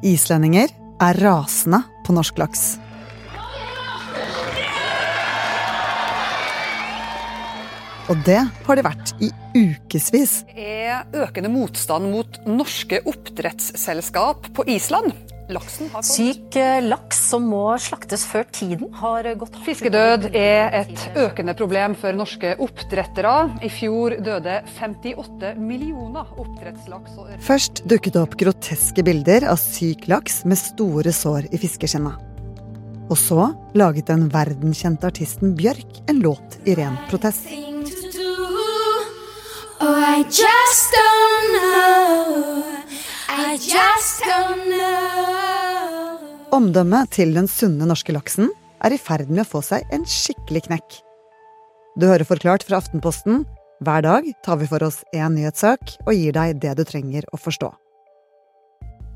Islendinger er rasende på norsk laks. Og det har de vært i ukevis. Det er økende motstand mot norske oppdrettsselskap på Island. Syk eh, laks som må slaktes før tiden, har gått Fiskedød er et økende problem for norske oppdrettere. I fjor døde 58 millioner oppdrettslaks og ørret. Først dukket det opp groteske bilder av syk laks med store sår i fiskeskinna. Og så laget den verdenskjente artisten Bjørk en låt i ren protest. Oh, I just don't know. I just don't know. Omdømmet til den sunne norske laksen er i ferd med å få seg en skikkelig knekk. Du hører Forklart fra Aftenposten. Hver dag tar vi for oss én nyhetssak og gir deg det du trenger å forstå.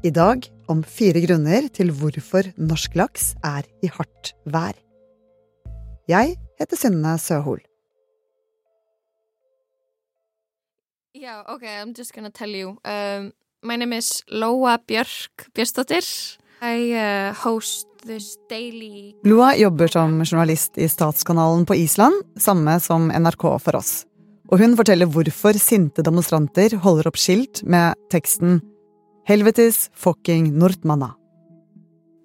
I dag om fire grunner til hvorfor norsk laks er i hardt vær. Jeg heter Synne Søhol. Yeah, okay, I'm just gonna tell you. Um, my name is Loa Björk Bjørsdottir. I uh, host this daily Loa jobber som journalist i Statskanalen på Island, samme som NRK for oss. Og hun forteller hvorfor sinte demonstranter holder opp skilt med teksten Helvetes fucking Nordmanna.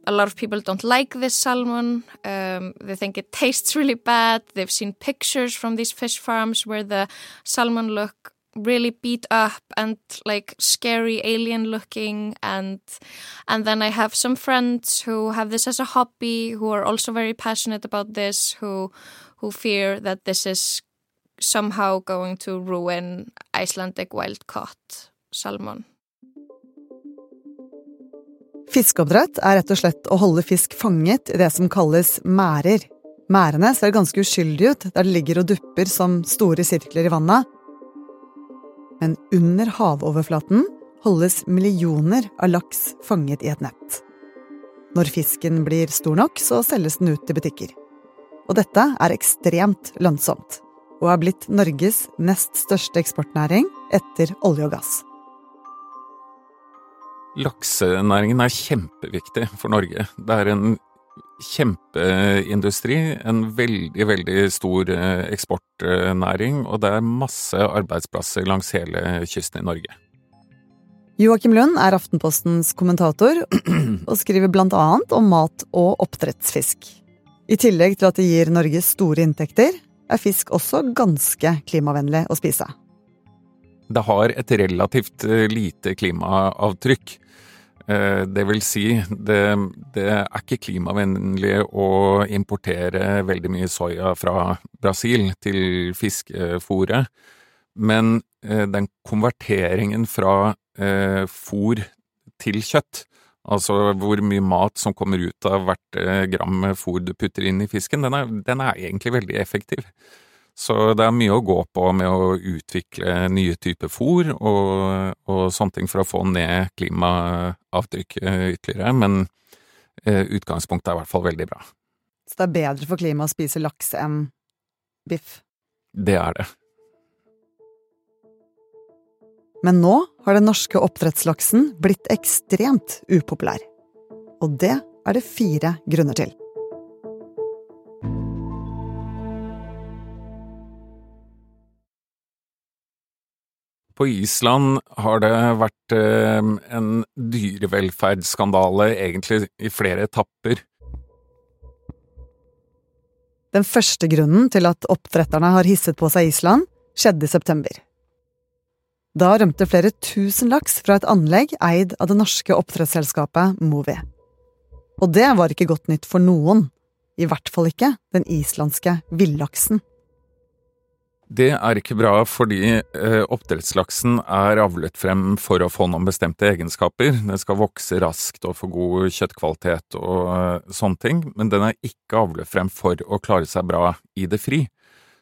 a lot of people don't like this salmon. Um, they think it tastes really bad. They've seen pictures from these fish farms where the salmon look really beat up and like scary alien looking and and then I have some friends who have this as a hobby who are also very passionate about this who who fear that this is somehow going to ruin Icelandic wild caught salmon. Fiskeoppdrett er rett og slett å holde fisk fanget i det som kalles mærer. Mærene ser ganske uskyldige ut der de ligger og dupper som store sirkler i vannet. Men under havoverflaten holdes millioner av laks fanget i et nett. Når fisken blir stor nok, så selges den ut til butikker. Og dette er ekstremt lønnsomt, og er blitt Norges nest største eksportnæring etter olje og gass. Laksenæringen er kjempeviktig for Norge. Det er en kjempeindustri, en veldig, veldig stor eh, eksportnæring, og det er masse arbeidsplasser langs hele kysten i Norge. Joakim Lund er Aftenpostens kommentator, og skriver blant annet om mat og oppdrettsfisk. I tillegg til at det gir Norge store inntekter, er fisk også ganske klimavennlig å spise. Det har et relativt eh, lite klimaavtrykk. Eh, Det vil si, det, det er ikke klimavennlig å importere veldig mye soya fra Brasil til fiskefôret, men eh, den konverteringen fra eh, fôr til kjøtt, altså hvor mye mat som kommer ut av hvert gram fôr du putter inn i fisken, den er, den er egentlig veldig effektiv. Så det er mye å gå på med å utvikle nye typer fôr og, og sånne ting for å få ned klimaavtrykket ytterligere, men eh, utgangspunktet er i hvert fall veldig bra. Så det er bedre for klimaet å spise laks enn biff. Det er det. Men nå har den norske oppdrettslaksen blitt ekstremt upopulær. Og det er det fire grunner til. På Island har det vært eh, en dyrevelferdsskandale egentlig i flere etapper. Den første grunnen til at oppdretterne har hisset på seg Island, skjedde i september. Da rømte flere tusen laks fra et anlegg eid av det norske oppdrettsselskapet Movi. Og det var ikke godt nytt for noen, i hvert fall ikke den islandske villaksen. Det er ikke bra fordi eh, oppdrettslaksen er avlet frem for å få noen bestemte egenskaper. Den skal vokse raskt og få god kjøttkvalitet og eh, sånne ting, men den er ikke avlet frem for å klare seg bra i det fri.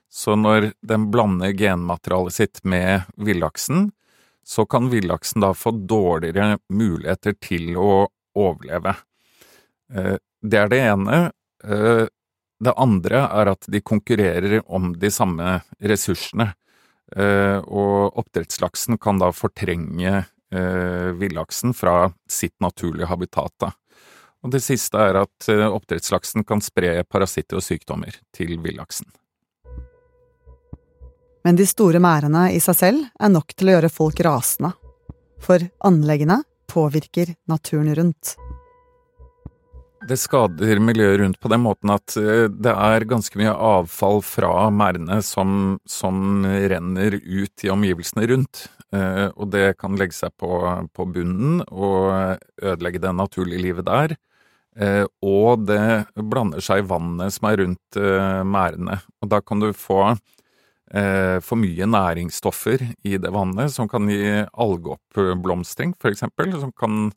Så når den blander genmaterialet sitt med villaksen, så kan villaksen da få dårligere muligheter til å overleve. Eh, Det er det ene. Det andre er at de konkurrerer om de samme ressursene, Eh, og oppdrettslaksen kan da fortrenge eh, villaksen fra sitt naturlige habitat. Og det siste er at eh, oppdrettslaksen kan spre parasitter og sykdommer til villaksen. Men de store merdene i seg selv er nok til å gjøre folk rasende. For anleggene påvirker naturen rundt. Det skader miljøet rundt på den måten at eh, det er ganske mye avfall fra merdene som, som, renner ut i omgivelsene rundt. Eh, og det kan legge seg på, på bunnen og ødelegge det naturlige livet der. Eh, og det blander seg i vannet som er rundt merdene. Og da kan du få for mye næringsstoffer i det vannet som kan gi algeoppblomstring, for eksempel, som kan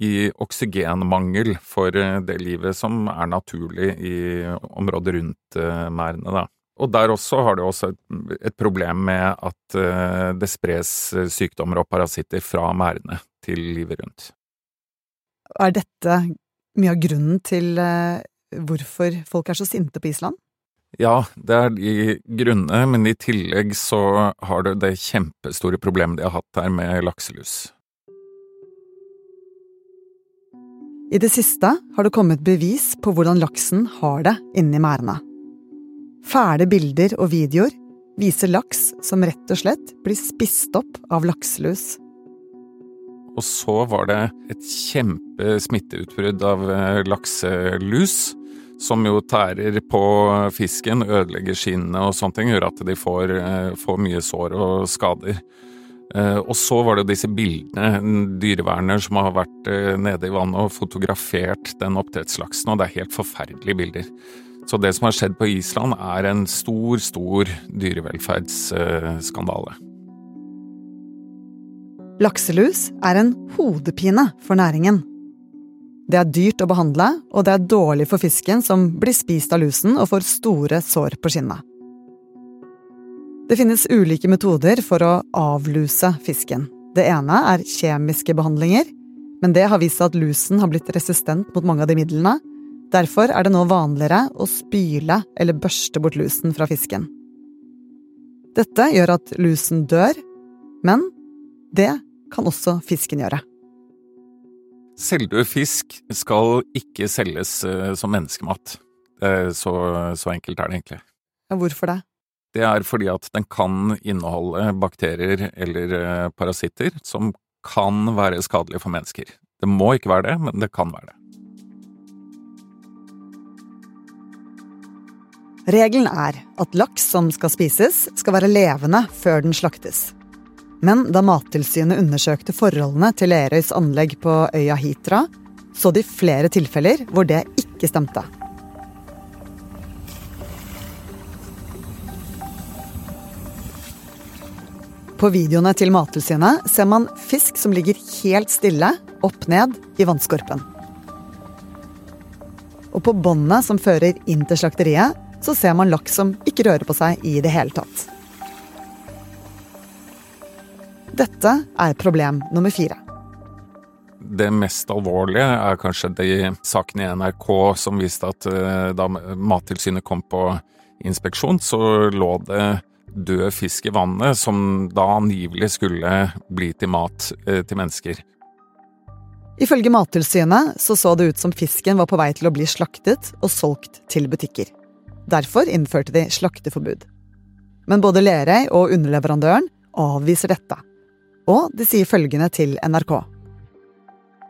i oksygenmangel for eh, det livet som er naturlig i området rundt eh, merdene. Da. Og der også har det også et, problem med at uh, det spres sykdommer og parasitter fra merdene til livet rundt. Er dette mye av grunnen til hvorfor folk er så sinte på Island? Ja, det er de grunnene, men i tillegg så har det det kjempestore problemet de har hatt her med lakselus. I det siste har det kommet bevis på hvordan laksen har det inni merdene. Fæle bilder og videoer viser laks som rett og slett blir spist opp av lakselus. Og så var det et kjempesmitteutbrudd av eh, lakselus, som jo tærer på fisken, ødelegger skinnene og sånne ting, gjør at de får, eh, får mye sår og skader. Eh, og så var det disse bildene, en dyreverner som har vært eh, nede i vannet og fotografert den oppdrettslaksen, og det er helt forferdelige bilder. Så det som har skjedd på Island er en stor, stor dyrevelferdsskandale. Lakselus er en hodepine for næringen. Det er dyrt å behandle, og det er dårlig for fisken som blir spist av lusen og får store sår på skinnet. Det finnes ulike metoder for å avluse fisken. Det ene er kjemiske behandlinger, men det har vist seg at lusen har blitt resistent mot mange av de midlene. Derfor er det nå vanligere å spyle eller børste bort lusen fra fisken. Dette gjør at lusen dør, men det kan også fisken gjøre. Selvdød fisk skal ikke selges eh, som menneskemat. Så, så enkelt er det egentlig. Hvorfor det? Det er fordi at den kan inneholde bakterier eller eh, parasitter som kan være skadelige for mennesker. Det må ikke være det, men det kan være det. Regelen er at laks som skal spises, skal være levende før den slaktes. Men da Mattilsynet undersøkte forholdene til Lerøys anlegg på øya Hitra, så de flere tilfeller hvor det ikke stemte. På videoene til Mattilsynet ser man fisk som ligger helt stille, opp ned, i vannskorpen. Og på båndet som fører inn til slakteriet, så ser man laks som ikke rører på seg i det hele tatt. Dette er problem nummer fire. Det mest alvorlige er kanskje de sakene i NRK som viste at eh, da Mattilsynet kom på inspeksjon, så lå det død fisk i vannet som da angivelig skulle bli til mat eh, til mennesker. Ifølge Mattilsynet så, så det ut som fisken var på vei til å bli slaktet og solgt til butikker. Derfor innførte de slakteforbud. Men både Lerøy og underleverandøren avviser dette. Og de sier følgende til NRK.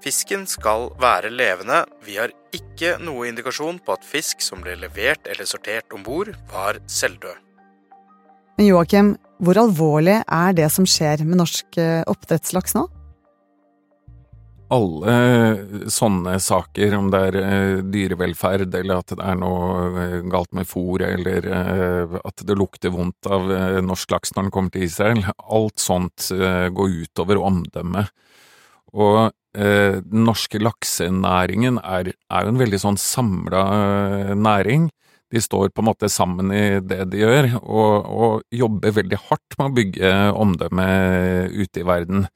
Fisken skal være levende. Vi har ikke noe indikasjon på at fisk som ble levert eller sortert om bord, var selvdød. Men Joakim, hvor alvorlig er det som skjer med norsk eh, oppdrettslaks nå? Alle sånne saker, om det er eh, dyrevelferd eller at det er noe eh, galt med fôret eller at det lukter vondt av norsk laks når den kommer til Israel, alt sånt går utover omdømmet. Og den norske laksenæringen er, er jo en veldig sånn samla næring de står på en måte sammen i det de gjør, og, og jobber veldig hardt med å bygge omdømme ute i verden.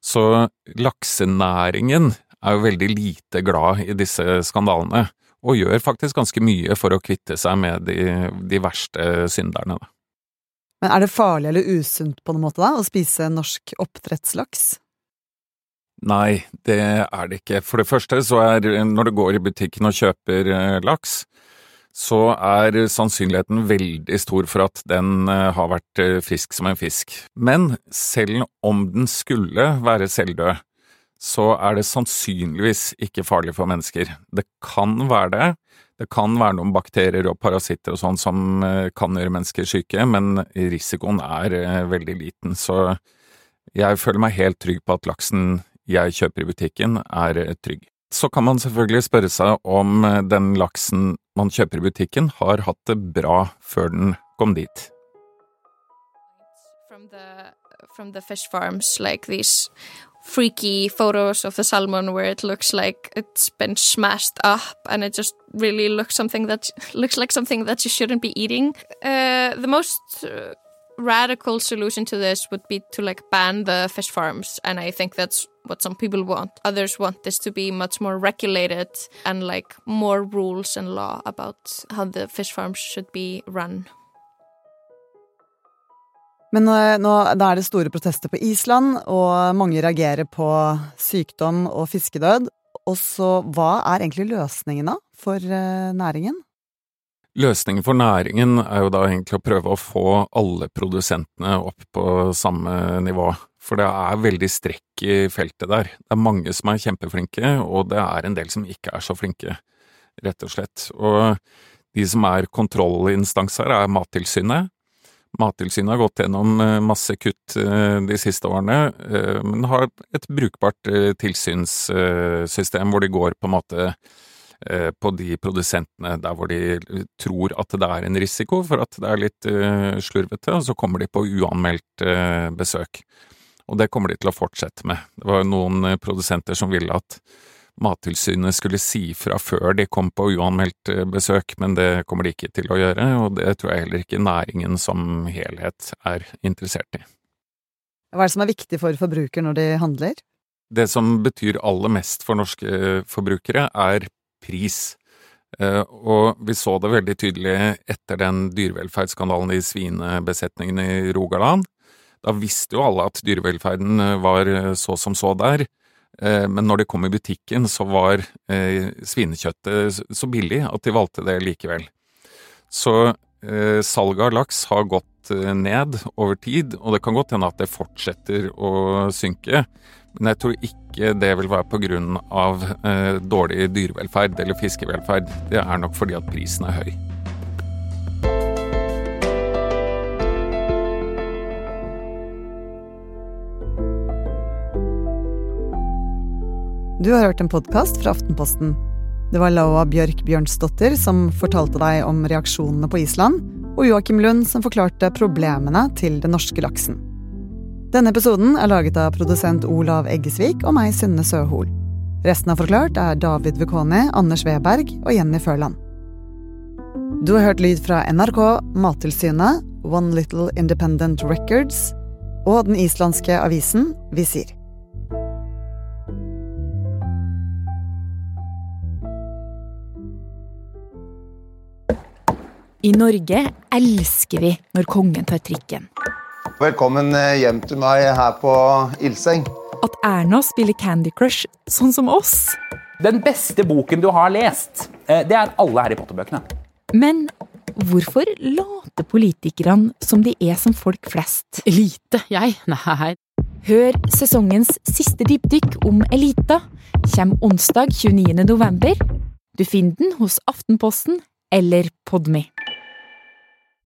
Så laksenæringen er jo veldig lite glad i disse skandalene, og gjør faktisk ganske mye for å kvitte seg med de, de verste synderne. Men er det farlig eller usunt på noen måte da, å spise norsk oppdrettslaks? Nei, det er det ikke. For det første så er når du går i butikken og kjøper eh, laks, så er sannsynligheten veldig stor for at den eh, har vært eh, frisk som en fisk. Men selv om den skulle være selvdød, så er det sannsynligvis ikke farlig for mennesker. Det kan være det. Det kan være noen bakterier og parasitter og sånn som kan gjøre mennesker syke, men risikoen er veldig liten. Så jeg føler meg helt trygg på at laksen jeg kjøper i butikken, er eh, trygg. Så kan man selvfølgelig spørre seg om eh, den laksen man kjøper i butikken, har hatt det bra før den kom dit. From the, freaky photos of the salmon where it looks like it's been smashed up and it just really looks something that looks like something that you shouldn't be eating. Uh, the most uh, radical solution to this would be to like ban the fish farms and i think that's what some people want others want this to be much more regulated and like more rules and law about how the fish farms should be run Men eh, nå, da er det store protester på Island, og mange reagerer på sykdom og fiskedød. Og så, hva er egentlig løsningen da, for eh, næringen? Løsningen for næringen er jo da egentlig å prøve å få alle produsentene opp på samme nivå. For det er veldig strekk i feltet der. Det er mange som er kjempeflinke, og det er en del som ikke er så flinke, rett og slett. Og de som er kontrollinstanser, er Mattilsynet. Mattilsynet har gått gjennom eh, masse kutt eh, de siste årene, eh, men har et brukbart tilsynssystem hvor de går på en måte på de produsentene der hvor de tror at det er en risiko for at det er litt uh, slurvete, og så kommer de på uanmeldt uh, besøk. Og det kommer de til å fortsette med. Det var noen produsenter som ville at Mattilsynet skulle si fra før de kom på uanmeldt besøk, men det kommer de ikke til å gjøre, og det tror jeg heller ikke næringen som helhet er interessert i. Hva er det som er viktig for forbruker når de handler? Det som betyr aller mest for norske forbrukere, er pris. Eh, og vi så det veldig tydelig etter den dyrevelferdsskandalen i svinebesetningen i Rogaland. Da visste jo alle at dyrevelferden eh, var eh, så som så der, men når det kom i butikken, så var svinekjøttet så billig at de valgte det likevel. Så salget av laks har gått ned over tid, og det kan godt hende at det fortsetter å synke. Men jeg tror ikke det vil være pga. Eh, dårlig dyrevelferd eller fiskevelferd. Det er nok fordi at prisen er høy. Du har hørt en podkast fra Aftenposten. Det var Laua Bjørk Bjørnsdottir som fortalte deg om reaksjonene på Island, og Joakim Lund som forklarte problemene til den norske laksen. Denne episoden er laget av produsent Olav Eggesvik og meg, Synne Søhol. Resten av Forklart er David Vekoni, Anders Weberg og Jenny Førland. Du har hørt lyd fra NRK, Mattilsynet, One Little Independent Records og den islandske avisen Visir. I Norge elsker vi når kongen tar trikken. Velkommen eh, hjem til meg her på Ildseng. At Erna spiller Candy Crush sånn som oss. Den beste boken du har lest, eh, det er alle Harry Potter-bøkene. Men hvorfor later politikerne som de er som folk flest? Elite? Jeg? Nei. Hør sesongens siste dypdykk om Elita. Kjem onsdag 29. november. Du finner den hos Aftenposten eller Podme.